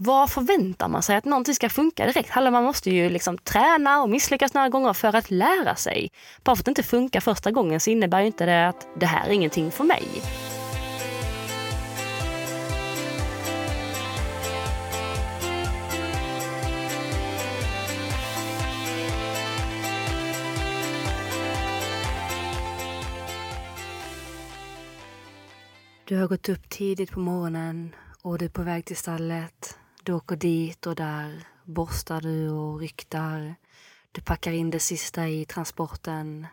vad förväntar man sig att någonting ska funka direkt? Hallå, man måste ju liksom träna och misslyckas några gånger för att lära sig. Bara för att det inte funkar första gången så innebär ju inte det att det här är ingenting för mig. Du har gått upp tidigt på morgonen och du är på väg till stallet. Du åker dit och där borstar du och ryktar. Du packar in det sista i transporten.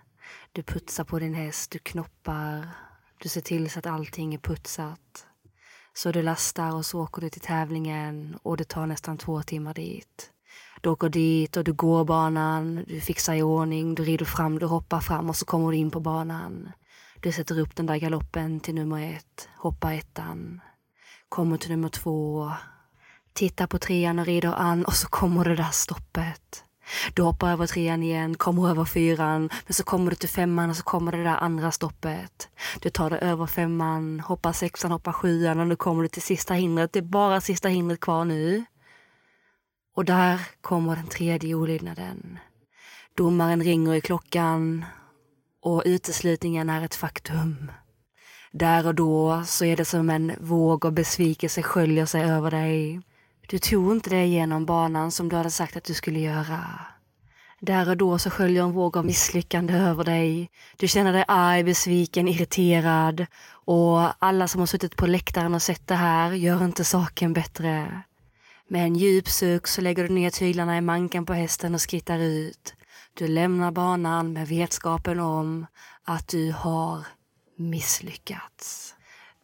Du putsar på din häst, du knoppar. Du ser till så att allting är putsat. Så du lastar och så åker du till tävlingen och det tar nästan två timmar dit. Du åker dit och du går banan, du fixar i ordning, du rider fram, du hoppar fram och så kommer du in på banan. Du sätter upp den där galoppen till nummer ett, hoppar ettan, kommer till nummer två, tittar på trean och rider an och så kommer det där stoppet. Du hoppar över trean igen, kommer över fyran, men så kommer du till femman och så kommer det där andra stoppet. Du tar dig över femman, hoppar sexan, hoppar sjuan och nu kommer du till sista hindret. Det är bara sista hindret kvar nu. Och där kommer den tredje olydnaden. Domaren ringer i klockan och uteslutningen är ett faktum. Där och då så är det som en våg av besvikelse sköljer sig över dig. Du tog inte dig igenom banan som du hade sagt att du skulle göra. Där och då så sköljer en våg av misslyckande över dig. Du känner dig arg, besviken, irriterad. Och alla som har suttit på läktaren och sett det här gör inte saken bättre. Med en djup suck så lägger du ner tyglarna i manken på hästen och skrittar ut. Du lämnar banan med vetskapen om att du har misslyckats.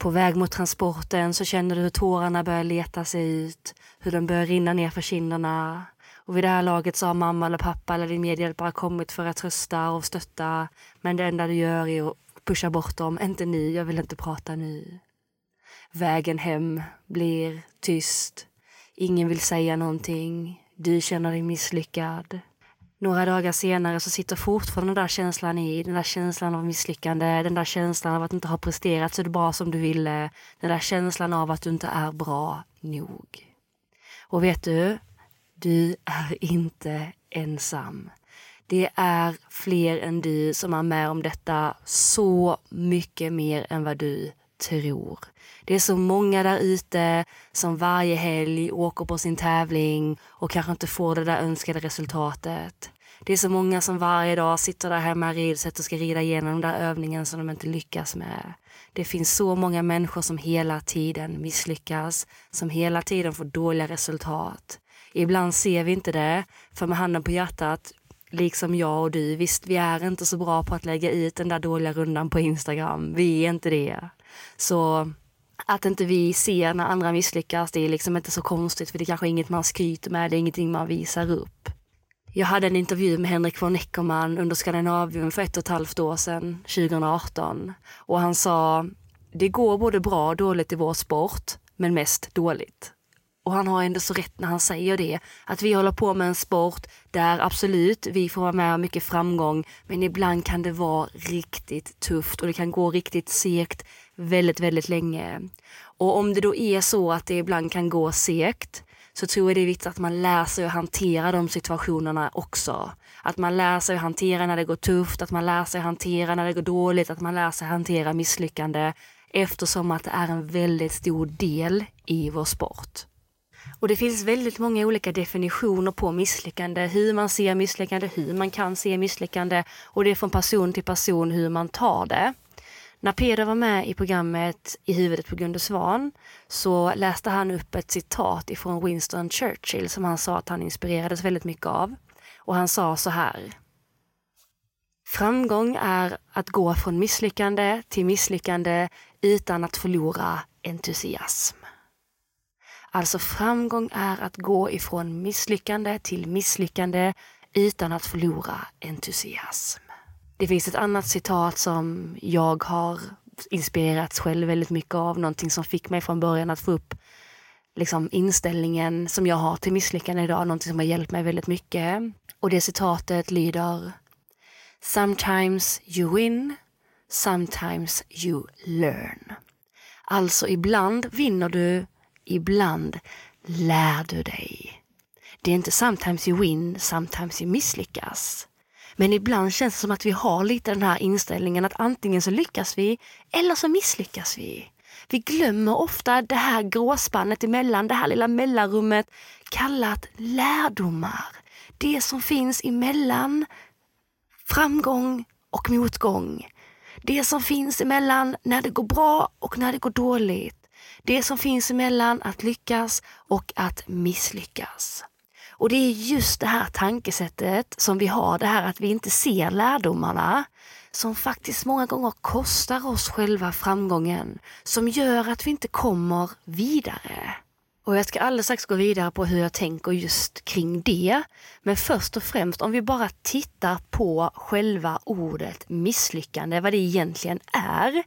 På väg mot transporten så känner du hur tårarna börjar leta sig ut, hur de börjar rinna ner för kinderna. Och vid det här laget så har mamma eller pappa eller din medhjälpare kommit för att trösta och stötta. Men det enda du gör är att pusha bort dem. Inte nu, jag vill inte prata nu. Vägen hem blir tyst. Ingen vill säga någonting. Du känner dig misslyckad. Några dagar senare så sitter fortfarande den där känslan i, den där känslan av misslyckande, den där känslan av att inte ha presterat så bra som du ville, den där känslan av att du inte är bra nog. Och vet du, du är inte ensam. Det är fler än du som är med om detta så mycket mer än vad du tror. Det är så många där ute som varje helg åker på sin tävling och kanske inte får det där önskade resultatet. Det är så många som varje dag sitter där hemma i ridhuset och ska rida igenom den där övningen som de inte lyckas med. Det finns så många människor som hela tiden misslyckas, som hela tiden får dåliga resultat. Ibland ser vi inte det, för med handen på hjärtat, liksom jag och du, visst vi är inte så bra på att lägga ut den där dåliga rundan på Instagram. Vi är inte det. Så att inte vi ser när andra misslyckas, det är liksom inte så konstigt för det är kanske inget man skryter med, det är ingenting man visar upp. Jag hade en intervju med Henrik von Eckermann under Skandinavium för ett och ett halvt år sedan, 2018. Och han sa, det går både bra och dåligt i vår sport, men mest dåligt. Och han har ändå så rätt när han säger det. Att vi håller på med en sport där absolut, vi får vara med om mycket framgång, men ibland kan det vara riktigt tufft och det kan gå riktigt segt väldigt, väldigt länge. Och om det då är så att det ibland kan gå segt, så tror jag det är viktigt att man lär sig att hantera de situationerna också. Att man lär sig att hantera när det går tufft, att man lär sig att hantera när det går dåligt, att man lär sig att hantera misslyckande eftersom att det är en väldigt stor del i vår sport. Och det finns väldigt många olika definitioner på misslyckande, hur man ser misslyckande, hur man kan se misslyckande och det är från person till person hur man tar det. När Peder var med i programmet I huvudet på Gunde Svan så läste han upp ett citat ifrån Winston Churchill som han sa att han inspirerades väldigt mycket av. Och han sa så här. Framgång är att gå från misslyckande till misslyckande utan att förlora entusiasm. Alltså framgång är att gå ifrån misslyckande till misslyckande utan att förlora entusiasm. Det finns ett annat citat som jag har inspirerats själv väldigt mycket av, någonting som fick mig från början att få upp liksom, inställningen som jag har till misslyckande idag, någonting som har hjälpt mig väldigt mycket. Och det citatet lyder Sometimes you win, sometimes you learn. Alltså ibland vinner du, ibland lär du dig. Det är inte sometimes you win, sometimes you misslyckas. Men ibland känns det som att vi har lite den här inställningen att antingen så lyckas vi eller så misslyckas vi. Vi glömmer ofta det här gråspannet emellan, det här lilla mellanrummet kallat lärdomar. Det som finns emellan framgång och motgång. Det som finns emellan när det går bra och när det går dåligt. Det som finns emellan att lyckas och att misslyckas. Och det är just det här tankesättet som vi har, det här att vi inte ser lärdomarna, som faktiskt många gånger kostar oss själva framgången, som gör att vi inte kommer vidare. Och jag ska alldeles strax gå vidare på hur jag tänker just kring det. Men först och främst om vi bara tittar på själva ordet misslyckande, vad det egentligen är.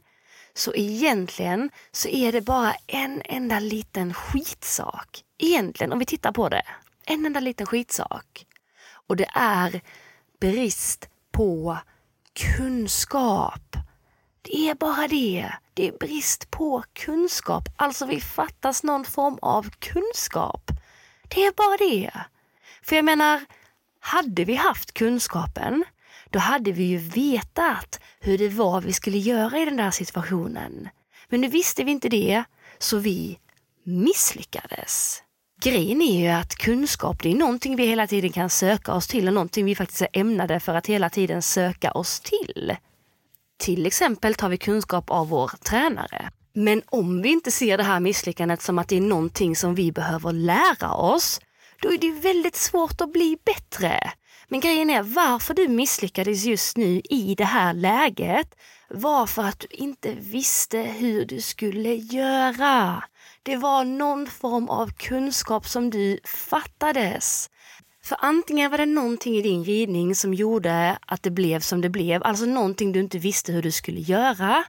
Så egentligen så är det bara en enda liten skitsak. Egentligen, om vi tittar på det. En enda liten skitsak. Och det är brist på kunskap. Det är bara det. Det är brist på kunskap. Alltså vi fattas någon form av kunskap. Det är bara det. För jag menar, hade vi haft kunskapen, då hade vi ju vetat hur det var vi skulle göra i den där situationen. Men nu visste vi inte det, så vi misslyckades. Grejen är ju att kunskap det är någonting vi hela tiden kan söka oss till och någonting vi faktiskt är ämnade för att hela tiden söka oss till. Till exempel tar vi kunskap av vår tränare. Men om vi inte ser det här misslyckandet som att det är någonting som vi behöver lära oss, då är det väldigt svårt att bli bättre. Men grejen är varför du misslyckades just nu i det här läget var för att du inte visste hur du skulle göra. Det var någon form av kunskap som du fattades. För antingen var det någonting i din ridning som gjorde att det blev som det blev, alltså någonting du inte visste hur du skulle göra.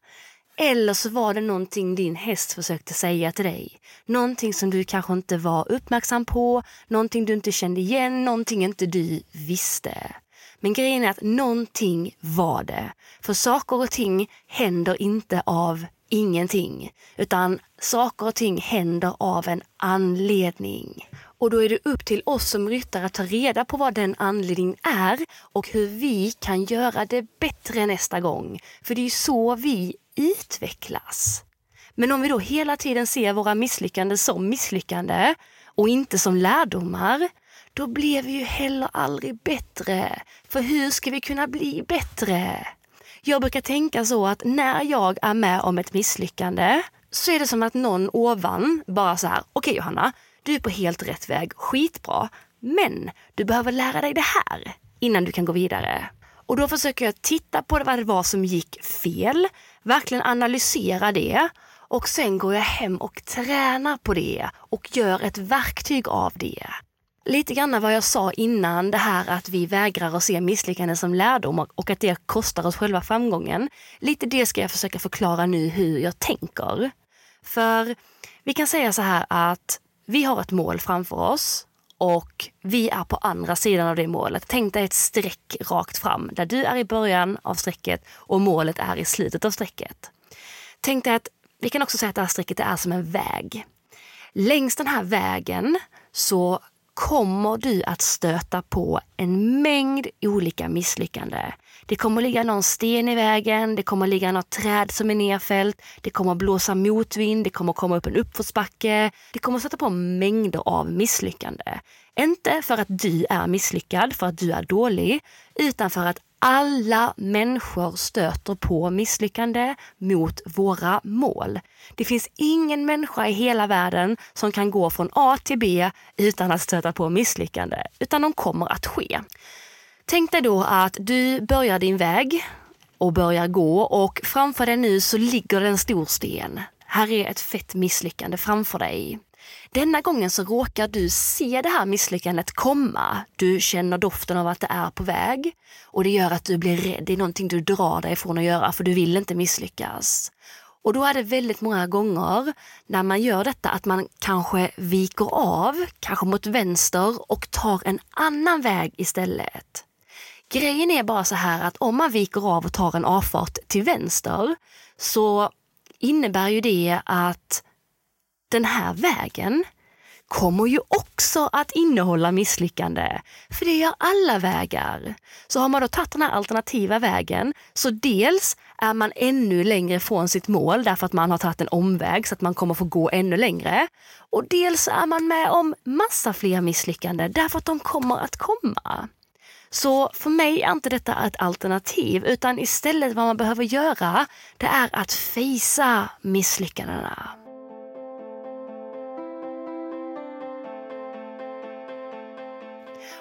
Eller så var det någonting din häst försökte säga till dig. Någonting som du kanske inte var uppmärksam på, någonting du inte kände igen, någonting inte du visste. Men grejen är att någonting var det. För saker och ting händer inte av ingenting, utan saker och ting händer av en anledning. Och då är det upp till oss som ryttare att ta reda på vad den anledningen är och hur vi kan göra det bättre nästa gång. För det är ju så vi utvecklas. Men om vi då hela tiden ser våra misslyckanden som misslyckande och inte som lärdomar, då blir vi ju heller aldrig bättre. För hur ska vi kunna bli bättre? Jag brukar tänka så att när jag är med om ett misslyckande så är det som att någon ovan bara så här, okej okay, Johanna, du är på helt rätt väg, skitbra. Men du behöver lära dig det här innan du kan gå vidare. Och då försöker jag titta på vad det var som gick fel, verkligen analysera det och sen går jag hem och tränar på det och gör ett verktyg av det. Lite grann vad jag sa innan, det här att vi vägrar att se misslyckanden som lärdom och att det kostar oss själva framgången. Lite det ska jag försöka förklara nu hur jag tänker. För vi kan säga så här att vi har ett mål framför oss och vi är på andra sidan av det målet. Tänk dig ett streck rakt fram där du är i början av strecket och målet är i slutet av strecket. Tänk dig att vi kan också säga att det här strecket är som en väg. Längs den här vägen så kommer du att stöta på en mängd olika misslyckanden. Det kommer ligga någon sten i vägen, det kommer ligga något träd som är nedfällt, det kommer blåsa motvind, det kommer komma upp en uppförsbacke. Det kommer sätta på mängder av misslyckanden. Inte för att du är misslyckad, för att du är dålig, utan för att alla människor stöter på misslyckande mot våra mål. Det finns ingen människa i hela världen som kan gå från A till B utan att stöta på misslyckande, utan de kommer att ske. Tänk dig då att du börjar din väg och börjar gå och framför dig nu så ligger det en stor sten. Här är ett fett misslyckande framför dig. Denna gången så råkar du se det här misslyckandet komma. Du känner doften av att det är på väg och det gör att du blir rädd. Det är någonting du drar dig ifrån att göra för du vill inte misslyckas. Och då är det väldigt många gånger när man gör detta att man kanske viker av, kanske mot vänster och tar en annan väg istället. Grejen är bara så här att om man viker av och tar en avfart till vänster så innebär ju det att den här vägen kommer ju också att innehålla misslyckande. För det gör alla vägar. Så har man då tagit den här alternativa vägen, så dels är man ännu längre från sitt mål därför att man har tagit en omväg så att man kommer få gå ännu längre. Och dels är man med om massa fler misslyckanden därför att de kommer att komma. Så för mig är inte detta ett alternativ utan istället vad man behöver göra det är att fejsa misslyckandena.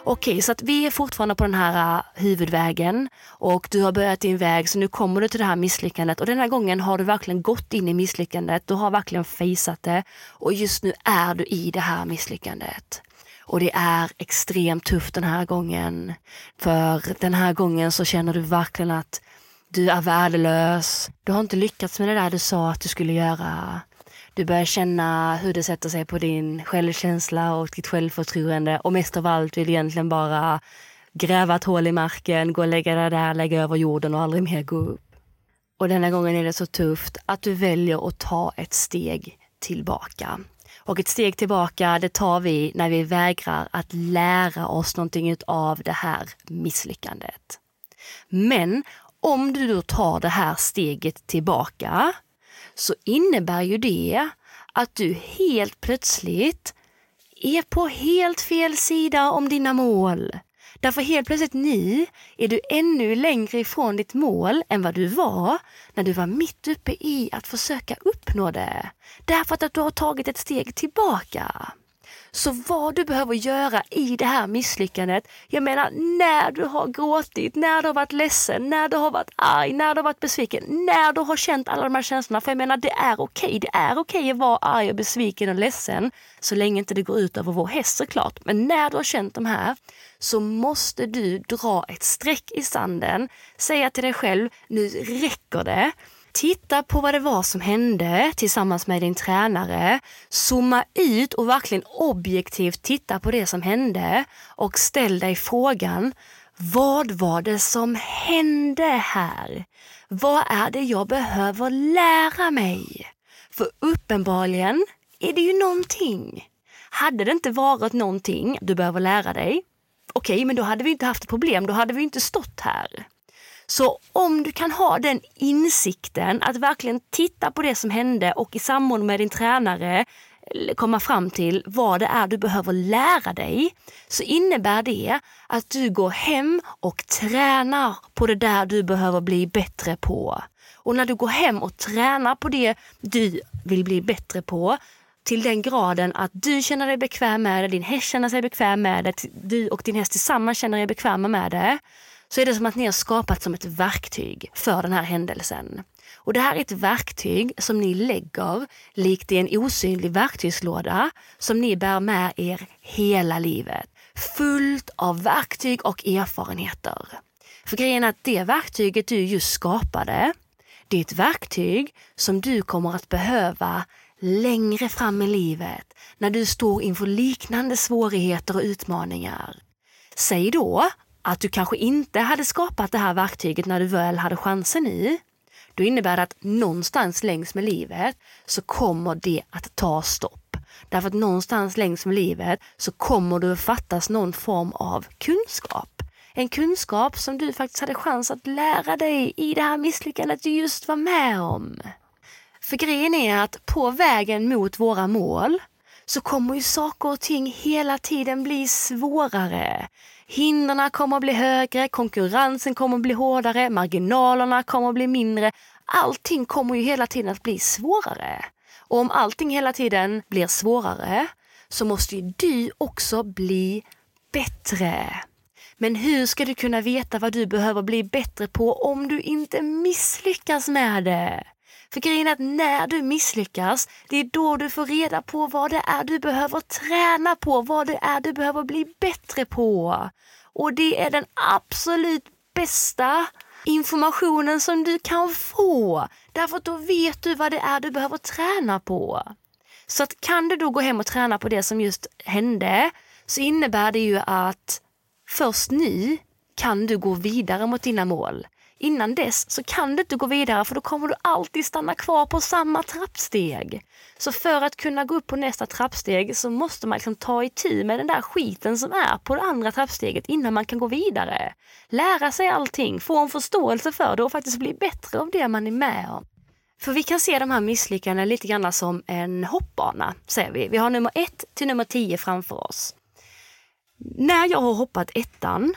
Okej, så att vi är fortfarande på den här äh, huvudvägen och du har börjat din väg så nu kommer du till det här misslyckandet och den här gången har du verkligen gått in i misslyckandet. Du har verkligen fejsat det och just nu är du i det här misslyckandet. Och det är extremt tufft den här gången. För den här gången så känner du verkligen att du är värdelös. Du har inte lyckats med det där du sa att du skulle göra. Du börjar känna hur det sätter sig på din självkänsla och ditt självförtroende och mest av allt vill du egentligen bara gräva ett hål i marken, gå och lägga dig där, lägga över jorden och aldrig mer gå upp. Och denna gången är det så tufft att du väljer att ta ett steg tillbaka. Och ett steg tillbaka, det tar vi när vi vägrar att lära oss någonting av det här misslyckandet. Men om du då tar det här steget tillbaka så innebär ju det att du helt plötsligt är på helt fel sida om dina mål. Därför helt plötsligt nu är du ännu längre ifrån ditt mål än vad du var när du var mitt uppe i att försöka uppnå det. Därför att du har tagit ett steg tillbaka. Så vad du behöver göra i det här misslyckandet, jag menar när du har gråtit, när du har varit ledsen, när du har varit arg, när du har varit besviken, när du har känt alla de här känslorna. För jag menar det är okej, okay. det är okej okay att vara arg och besviken och ledsen så länge inte det går ut över vår häst såklart. Men när du har känt de här så måste du dra ett streck i sanden, säga till dig själv, nu räcker det. Titta på vad det var som hände tillsammans med din tränare. Zooma ut och verkligen objektivt titta på det som hände och ställ dig frågan vad var det som hände här? Vad är det jag behöver lära mig? För uppenbarligen är det ju någonting. Hade det inte varit någonting du behöver lära dig, okej, okay, men då hade vi inte haft ett problem. Då hade vi inte stått här. Så om du kan ha den insikten att verkligen titta på det som hände och i samråd med din tränare eh, komma fram till vad det är du behöver lära dig så innebär det att du går hem och tränar på det där du behöver bli bättre på. Och när du går hem och tränar på det du vill bli bättre på till den graden att du känner dig bekväm med det, din häst känner sig bekväm med det, du och din häst tillsammans känner er bekväma med det så är det som att ni har skapat som ett verktyg för den här händelsen. Och det här är ett verktyg som ni lägger likt i en osynlig verktygslåda som ni bär med er hela livet. Fullt av verktyg och erfarenheter. För grejen är att det verktyget du just skapade, det är ett verktyg som du kommer att behöva längre fram i livet när du står inför liknande svårigheter och utmaningar. Säg då att du kanske inte hade skapat det här verktyget när du väl hade chansen nu, då innebär det att någonstans längs med livet så kommer det att ta stopp. Därför att någonstans längs med livet så kommer det att fattas någon form av kunskap. En kunskap som du faktiskt hade chans att lära dig i det här misslyckandet du just var med om. För grejen är att på vägen mot våra mål så kommer ju saker och ting hela tiden bli svårare. Hindren kommer att bli högre, konkurrensen kommer att bli hårdare, marginalerna kommer att bli mindre. Allting kommer ju hela tiden att bli svårare. Och om allting hela tiden blir svårare så måste ju du också bli bättre. Men hur ska du kunna veta vad du behöver bli bättre på om du inte misslyckas med det? För grejen är att när du misslyckas, det är då du får reda på vad det är du behöver träna på, vad det är du behöver bli bättre på. Och det är den absolut bästa informationen som du kan få. Därför att då vet du vad det är du behöver träna på. Så att kan du då gå hem och träna på det som just hände så innebär det ju att först nu kan du gå vidare mot dina mål. Innan dess så kan du inte gå vidare för då kommer du alltid stanna kvar på samma trappsteg. Så för att kunna gå upp på nästa trappsteg så måste man liksom ta itu med den där skiten som är på det andra trappsteget innan man kan gå vidare. Lära sig allting, få en förståelse för det och faktiskt bli bättre av det man är med om. För vi kan se de här misslyckandena lite grann som en hoppbana, säger vi. Vi har nummer ett till nummer tio framför oss. När jag har hoppat ettan,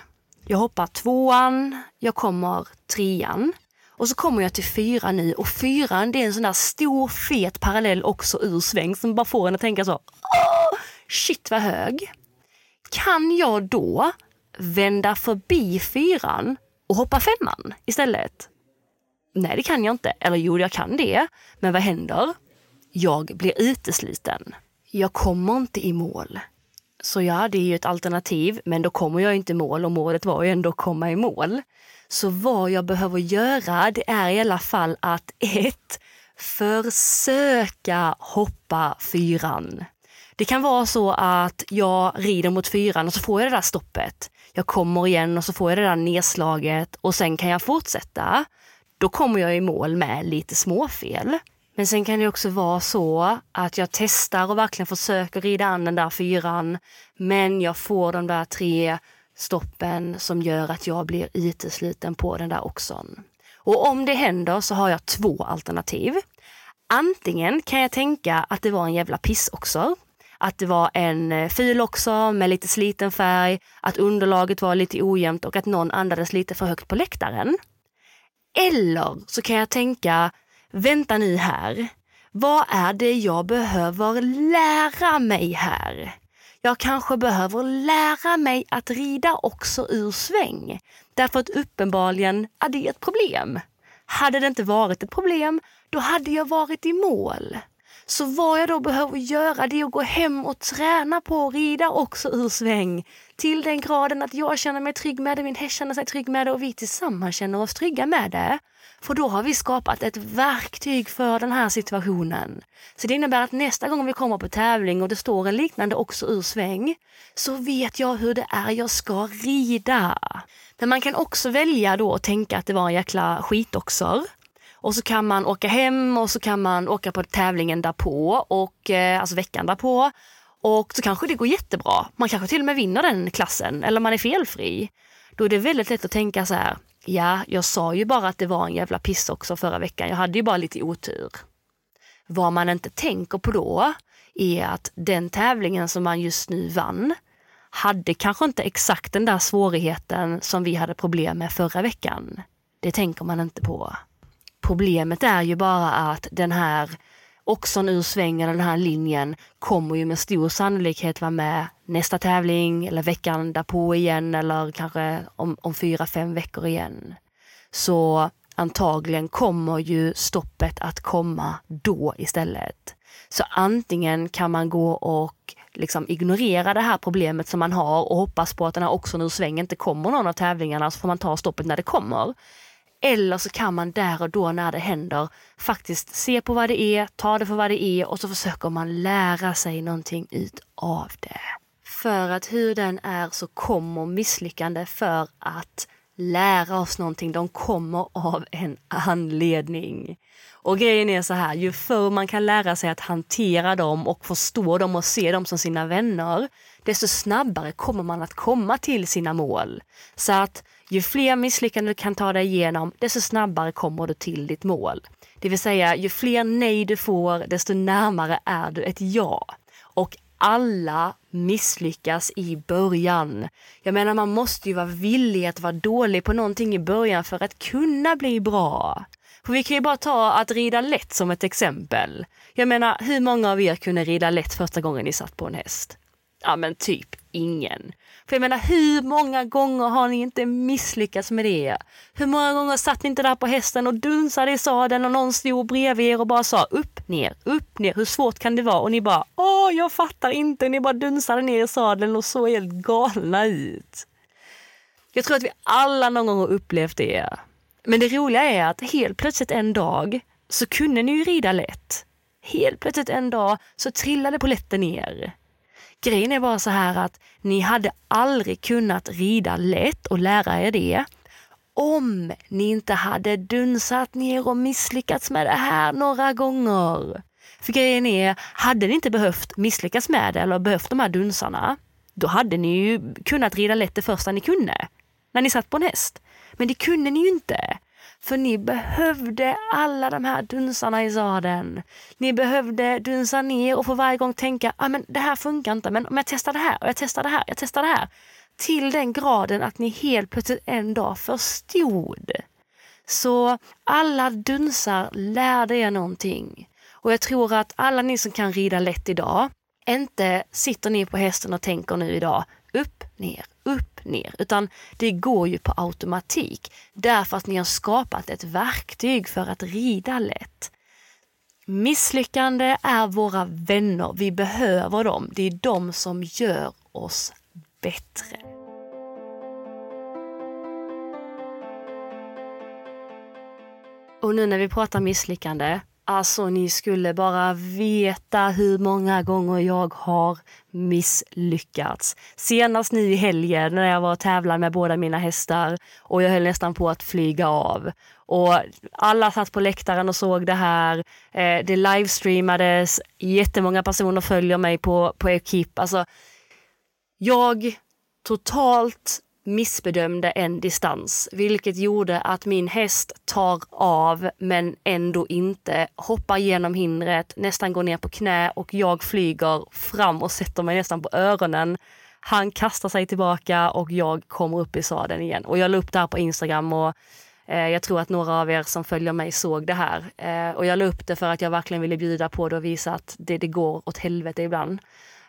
jag hoppar tvåan, jag kommer trean och så kommer jag till fyran nu och fyran det är en sån där stor fet parallell också ur sväng som bara får en att tänka så, Åh, shit vad hög. Kan jag då vända förbi fyran och hoppa femman istället? Nej, det kan jag inte. Eller jo, jag kan det. Men vad händer? Jag blir utesluten. Jag kommer inte i mål. Så ja, det är ju ett alternativ, men då kommer jag inte i mål och målet var ju ändå att komma i mål. Så vad jag behöver göra, det är i alla fall att ett, försöka hoppa fyran. Det kan vara så att jag rider mot fyran och så får jag det där stoppet. Jag kommer igen och så får jag det där nedslaget och sen kan jag fortsätta. Då kommer jag i mål med lite småfel. Men sen kan det också vara så att jag testar och verkligen försöker rida an den där fyran. Men jag får de där tre stoppen som gör att jag blir utesluten på den där oxon. Och om det händer så har jag två alternativ. Antingen kan jag tänka att det var en jävla piss också. Att det var en eh, ful fil också med lite sliten färg, att underlaget var lite ojämnt och att någon andades lite för högt på läktaren. Eller så kan jag tänka, vänta nu här. Vad är det jag behöver lära mig här? Jag kanske behöver lära mig att rida också ur sväng. Därför att uppenbarligen är det ett problem. Hade det inte varit ett problem, då hade jag varit i mål. Så vad jag då behöver göra det är att gå hem och träna på att rida också ur sväng. Till den graden att jag känner mig trygg med det, min häst känner sig trygg med det och vi tillsammans känner oss trygga med det. För då har vi skapat ett verktyg för den här situationen. Så det innebär att nästa gång vi kommer på tävling och det står en liknande också ur sväng, så vet jag hur det är jag ska rida. Men man kan också välja då att tänka att det var en jäkla skitoxer. Och så kan man åka hem och så kan man åka på tävlingen därpå, och, eh, alltså veckan därpå. Och så kanske det går jättebra. Man kanske till och med vinner den klassen eller man är felfri. Då är det väldigt lätt att tänka så här, ja, jag sa ju bara att det var en jävla piss också förra veckan. Jag hade ju bara lite otur. Vad man inte tänker på då är att den tävlingen som man just nu vann hade kanske inte exakt den där svårigheten som vi hade problem med förra veckan. Det tänker man inte på. Problemet är ju bara att den här oxen ur svängen, den här linjen, kommer ju med stor sannolikhet vara med nästa tävling eller veckan därpå igen eller kanske om, om fyra, fem veckor igen. Så antagligen kommer ju stoppet att komma då istället. Så antingen kan man gå och liksom ignorera det här problemet som man har och hoppas på att den här oxen ur svängen inte kommer någon av tävlingarna så får man ta stoppet när det kommer. Eller så kan man där och då när det händer faktiskt se på vad det är, ta det för vad det är och så försöker man lära sig någonting ut av det. För att hur den är så kommer misslyckande för att lära oss någonting. De kommer av en anledning. Och grejen är så här, ju förr man kan lära sig att hantera dem och förstå dem och se dem som sina vänner, desto snabbare kommer man att komma till sina mål. Så att ju fler misslyckanden du kan ta dig igenom, desto snabbare kommer du till ditt mål. Det vill säga, ju fler nej du får, desto närmare är du ett ja. Och alla misslyckas i början. Jag menar, man måste ju vara villig att vara dålig på någonting i början för att kunna bli bra. För vi kan ju bara ta att rida lätt som ett exempel. Jag menar, hur många av er kunde rida lätt första gången ni satt på en häst? Ja, men typ ingen. För jag menar, hur många gånger har ni inte misslyckats med det? Hur många gånger satt ni inte där på hästen och dunsade i sadeln och någon stod bredvid er och bara sa upp, ner, upp, ner. Hur svårt kan det vara? Och ni bara, åh, jag fattar inte. Ni bara dunsade ner i sadeln och såg helt galna ut. Jag tror att vi alla någon gång har upplevt det. Men det roliga är att helt plötsligt en dag så kunde ni ju rida lätt. Helt plötsligt en dag så trillade poletten ner. Grejen är bara så här att ni hade aldrig kunnat rida lätt och lära er det om ni inte hade dunsat ner och misslyckats med det här några gånger. För grejen är, hade ni inte behövt misslyckas med det eller behövt de här dunsarna, då hade ni ju kunnat rida lätt det första ni kunde. När ni satt på en häst. Men det kunde ni ju inte. För ni behövde alla de här dunsarna i sadeln. Ni behövde dunsa ner och för varje gång tänka, ah, men det här funkar inte, men om jag testar det här och jag testar det här, jag testar det här. Till den graden att ni helt plötsligt en dag förstod. Så alla dunsar lärde er någonting. Och jag tror att alla ni som kan rida lätt idag, inte sitter ni på hästen och tänker nu idag upp, ner, ner, utan det går ju på automatik därför att ni har skapat ett verktyg för att rida lätt. Misslyckande är våra vänner, vi behöver dem. Det är de som gör oss bättre. Och nu när vi pratar misslyckande Alltså ni skulle bara veta hur många gånger jag har misslyckats. Senast nu i helgen när jag var och tävlade med båda mina hästar och jag höll nästan på att flyga av. Och alla satt på läktaren och såg det här. Eh, det livestreamades. Jättemånga personer följer mig på, på Equip. Alltså, jag totalt missbedömde en distans, vilket gjorde att min häst tar av men ändå inte hoppar genom hindret, nästan går ner på knä och jag flyger fram och sätter mig nästan på öronen. Han kastar sig tillbaka och jag kommer upp i sadeln igen. Och jag la upp det här på Instagram och eh, jag tror att några av er som följer mig såg det här. Eh, och jag la upp det för att jag verkligen ville bjuda på det och visa att det, det går åt helvete ibland.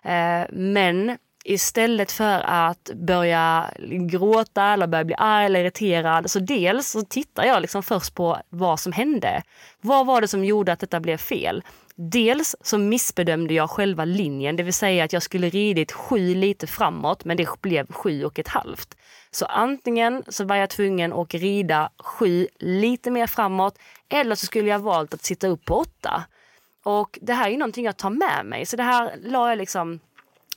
Eh, men istället för att börja gråta eller börja bli arg eller irriterad. Så dels så tittar jag liksom först på vad som hände. Vad var det som gjorde att detta blev fel? Dels så missbedömde jag själva linjen, det vill säga att jag skulle ridit sju lite framåt men det blev sju och ett halvt. Så antingen så var jag tvungen att rida sju lite mer framåt eller så skulle jag valt att sitta upp på åtta. Och det här är någonting jag tar med mig, så det här la jag liksom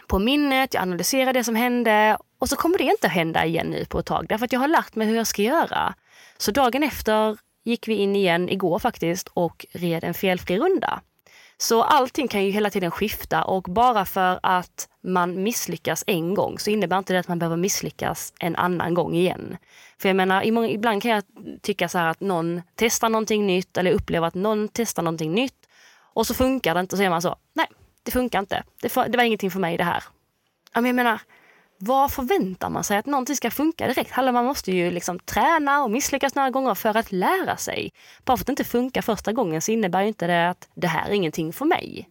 på minnet, jag analyserar det som hände och så kommer det inte hända igen nu på ett tag därför att jag har lärt mig hur jag ska göra. Så dagen efter gick vi in igen, igår faktiskt, och red en felfri runda. Så allting kan ju hela tiden skifta och bara för att man misslyckas en gång så innebär inte det att man behöver misslyckas en annan gång igen. För jag menar, ibland kan jag tycka så här att någon testar någonting nytt eller upplever att någon testar någonting nytt och så funkar det inte och så är man så, nej, det funkar inte. Det, det var ingenting för mig det här. Men Jag menar, vad förväntar man sig att någonting ska funka direkt? Hallå, man måste ju liksom träna och misslyckas några gånger för att lära sig. Bara för att det inte funkar första gången så innebär ju inte det att det här är ingenting för mig.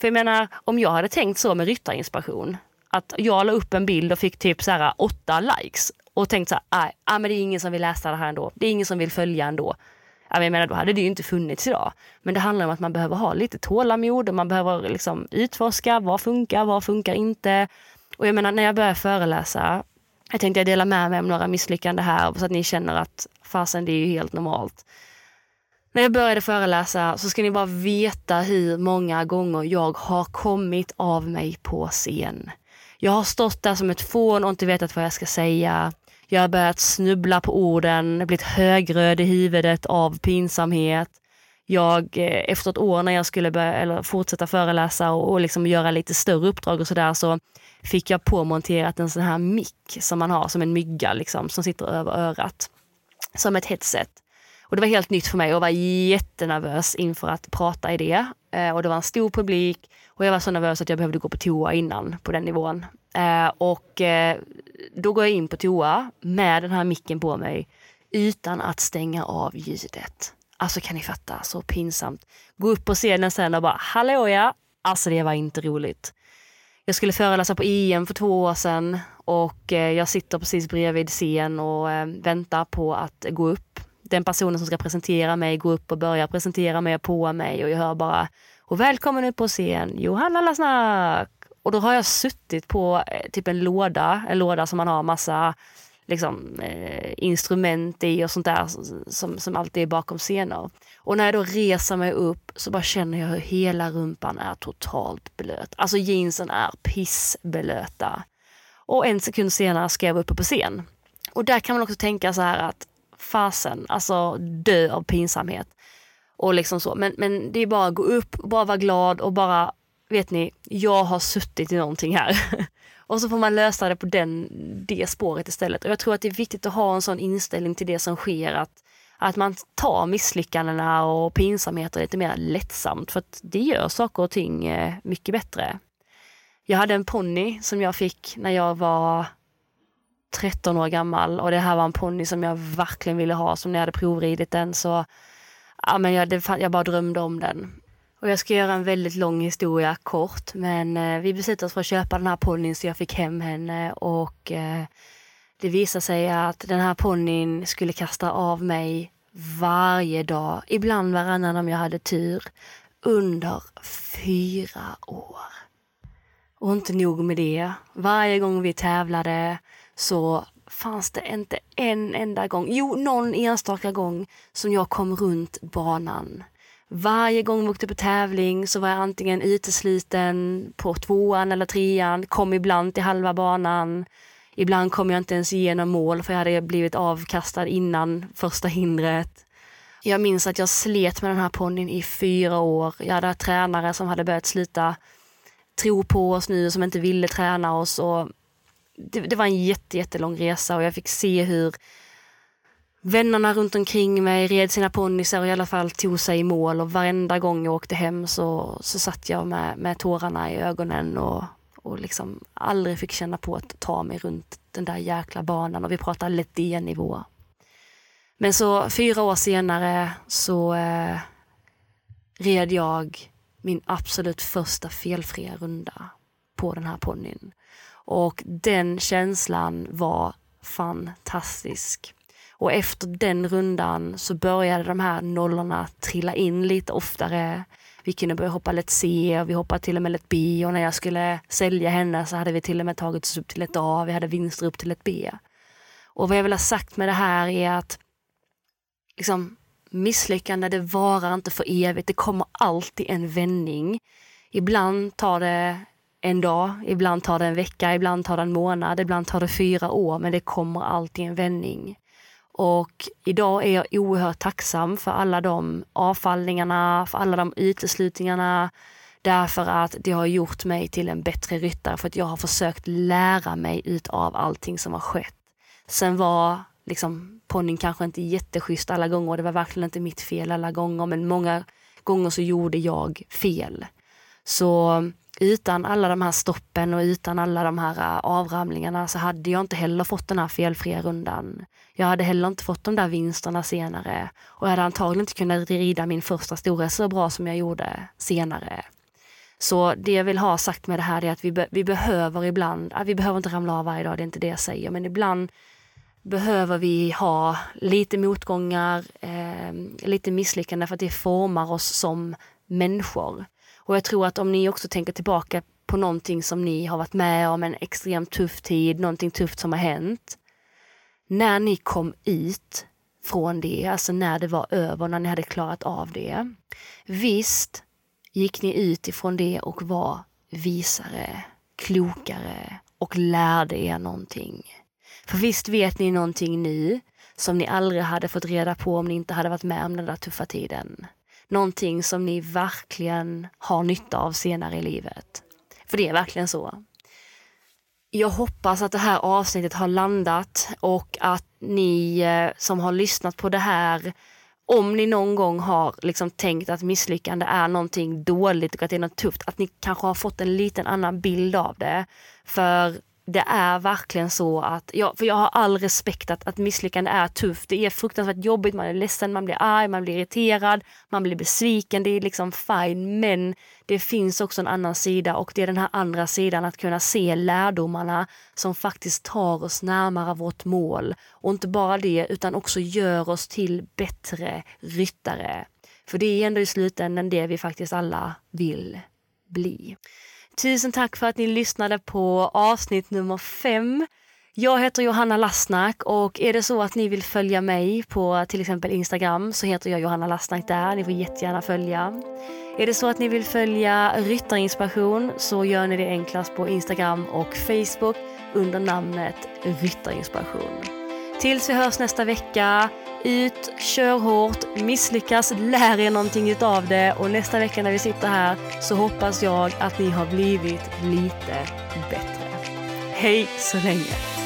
För jag menar, om jag hade tänkt så med ryttarinspiration, att jag la upp en bild och fick typ så här åtta likes och tänkt så här, nej, ah, men det är ingen som vill läsa det här ändå. Det är ingen som vill följa ändå jag menar, då hade det ju inte funnits idag. Men det handlar om att man behöver ha lite tålamod och man behöver liksom utforska vad funkar, vad funkar inte. Och jag menar, när jag börjar föreläsa, jag tänkte jag dela med mig om några misslyckanden här så att ni känner att fasen, det är ju helt normalt. När jag började föreläsa så ska ni bara veta hur många gånger jag har kommit av mig på scen. Jag har stått där som ett fån och inte vetat vad jag ska säga. Jag har börjat snubbla på orden, blivit högröd i huvudet av pinsamhet. Jag, eh, efter ett år när jag skulle börja, eller fortsätta föreläsa och, och liksom göra lite större uppdrag och sådär så fick jag påmonterat en sån här mick som man har som en mygga liksom, som sitter över örat. Som ett headset. Och det var helt nytt för mig och var jättenervös inför att prata i det. Eh, och det var en stor publik och jag var så nervös att jag behövde gå på toa innan på den nivån. Eh, och eh, då går jag in på toa med den här micken på mig utan att stänga av ljudet. Alltså kan ni fatta, så pinsamt. Gå upp på scenen sen och bara hallå ja, alltså det var inte roligt. Jag skulle föreläsa på EM för två år sedan och eh, jag sitter precis bredvid scen och eh, väntar på att gå upp. Den personen som ska presentera mig går upp och börjar presentera mig och på mig och jag hör bara och välkommen upp på scen Johanna Lasnack och då har jag suttit på eh, typ en låda, en låda som man har massa liksom, eh, instrument i och sånt där som, som alltid är bakom scener. Och när jag då reser mig upp så bara känner jag hur hela rumpan är totalt blöt. Alltså jeansen är pissblöta. Och en sekund senare ska jag vara uppe på scen. Och där kan man också tänka så här att fasen, alltså dö av pinsamhet. Och liksom så. Men, men det är bara att gå upp, bara vara glad och bara, vet ni, jag har suttit i någonting här. och så får man lösa det på den, det spåret istället. Och jag tror att det är viktigt att ha en sån inställning till det som sker, att, att man tar misslyckandena och pinsamheter lite mer lättsamt, för att det gör saker och ting eh, mycket bättre. Jag hade en ponny som jag fick när jag var 13 år gammal och det här var en ponny som jag verkligen ville ha. Som när jag hade provridit den så, ja men jag, det, jag bara drömde om den. Och jag ska göra en väldigt lång historia kort, men eh, vi beslutade oss för att köpa den här ponnyn så jag fick hem henne och eh, det visade sig att den här ponnyn skulle kasta av mig varje dag, ibland varannan om jag hade tur, under fyra år. Och inte nog med det. Varje gång vi tävlade så fanns det inte en enda gång, jo någon enstaka gång som jag kom runt banan. Varje gång vi åkte på tävling så var jag antingen utesluten på tvåan eller trean, kom ibland till halva banan. Ibland kom jag inte ens igenom mål för jag hade blivit avkastad innan första hindret. Jag minns att jag slet med den här ponnyn i fyra år. Jag hade tränare som hade börjat sluta tro på oss nu och som inte ville träna oss. Och det, det var en jätte, jättelång resa och jag fick se hur vännerna runt omkring mig red sina ponnysar och i alla fall tog sig i mål och varenda gång jag åkte hem så, så satt jag med, med tårarna i ögonen och, och liksom aldrig fick känna på att ta mig runt den där jäkla banan och vi pratar lätt D-nivå. Men så fyra år senare så eh, red jag min absolut första felfria runda på den här ponnyn. Och den känslan var fantastisk. Och efter den rundan så började de här nollorna trilla in lite oftare. Vi kunde börja hoppa lätt C och vi hoppade till och med lätt B och när jag skulle sälja henne så hade vi till och med tagit oss upp till ett A, vi hade vinster upp till ett B. Och vad jag vill ha sagt med det här är att liksom, misslyckande det varar inte för evigt, det kommer alltid en vändning. Ibland tar det en dag, ibland tar det en vecka, ibland tar det en månad, ibland tar det fyra år, men det kommer alltid en vändning. Och idag är jag oerhört tacksam för alla de avfallningarna, för alla de uteslutningarna, därför att det har gjort mig till en bättre ryttare, för att jag har försökt lära mig utav allting som har skett. Sen var liksom ponnyn kanske inte jätteschysst alla gånger och det var verkligen inte mitt fel alla gånger, men många gånger så gjorde jag fel. Så utan alla de här stoppen och utan alla de här äh, avramlingarna så hade jag inte heller fått den här felfria rundan. Jag hade heller inte fått de där vinsterna senare och jag hade antagligen inte kunnat rida min första stora så bra som jag gjorde senare. Så det jag vill ha sagt med det här är att vi, be vi behöver ibland, äh, vi behöver inte ramla av varje dag, det är inte det jag säger, men ibland behöver vi ha lite motgångar, eh, lite misslyckanden för att det formar oss som människor. Och jag tror att om ni också tänker tillbaka på någonting som ni har varit med om, en extremt tuff tid, någonting tufft som har hänt. När ni kom ut från det, alltså när det var över, när ni hade klarat av det. Visst gick ni ut ifrån det och var visare, klokare och lärde er någonting. För visst vet ni någonting nu som ni aldrig hade fått reda på om ni inte hade varit med om den där tuffa tiden någonting som ni verkligen har nytta av senare i livet. För det är verkligen så. Jag hoppas att det här avsnittet har landat och att ni eh, som har lyssnat på det här om ni någon gång har liksom tänkt att misslyckande är någonting dåligt och att det är något tufft, att ni kanske har fått en liten annan bild av det. För det är verkligen så att, jag, för jag har all respekt att, att misslyckande är tufft. Det är fruktansvärt jobbigt, man är ledsen, man blir arg, man blir irriterad, man blir besviken. Det är liksom fine. Men det finns också en annan sida och det är den här andra sidan att kunna se lärdomarna som faktiskt tar oss närmare vårt mål. Och inte bara det, utan också gör oss till bättre ryttare. För det är ändå i slutändan det vi faktiskt alla vill bli. Tusen tack för att ni lyssnade på avsnitt nummer fem. Jag heter Johanna Lassnack och är det så att ni vill följa mig på till exempel Instagram så heter jag Johanna Lassnack där. Ni får jättegärna följa. Är det så att ni vill följa Ryttarinspiration så gör ni det enklast på Instagram och Facebook under namnet Ryttarinspiration. Tills vi hörs nästa vecka, ut, kör hårt, misslyckas, lär er någonting utav det och nästa vecka när vi sitter här så hoppas jag att ni har blivit lite bättre. Hej så länge!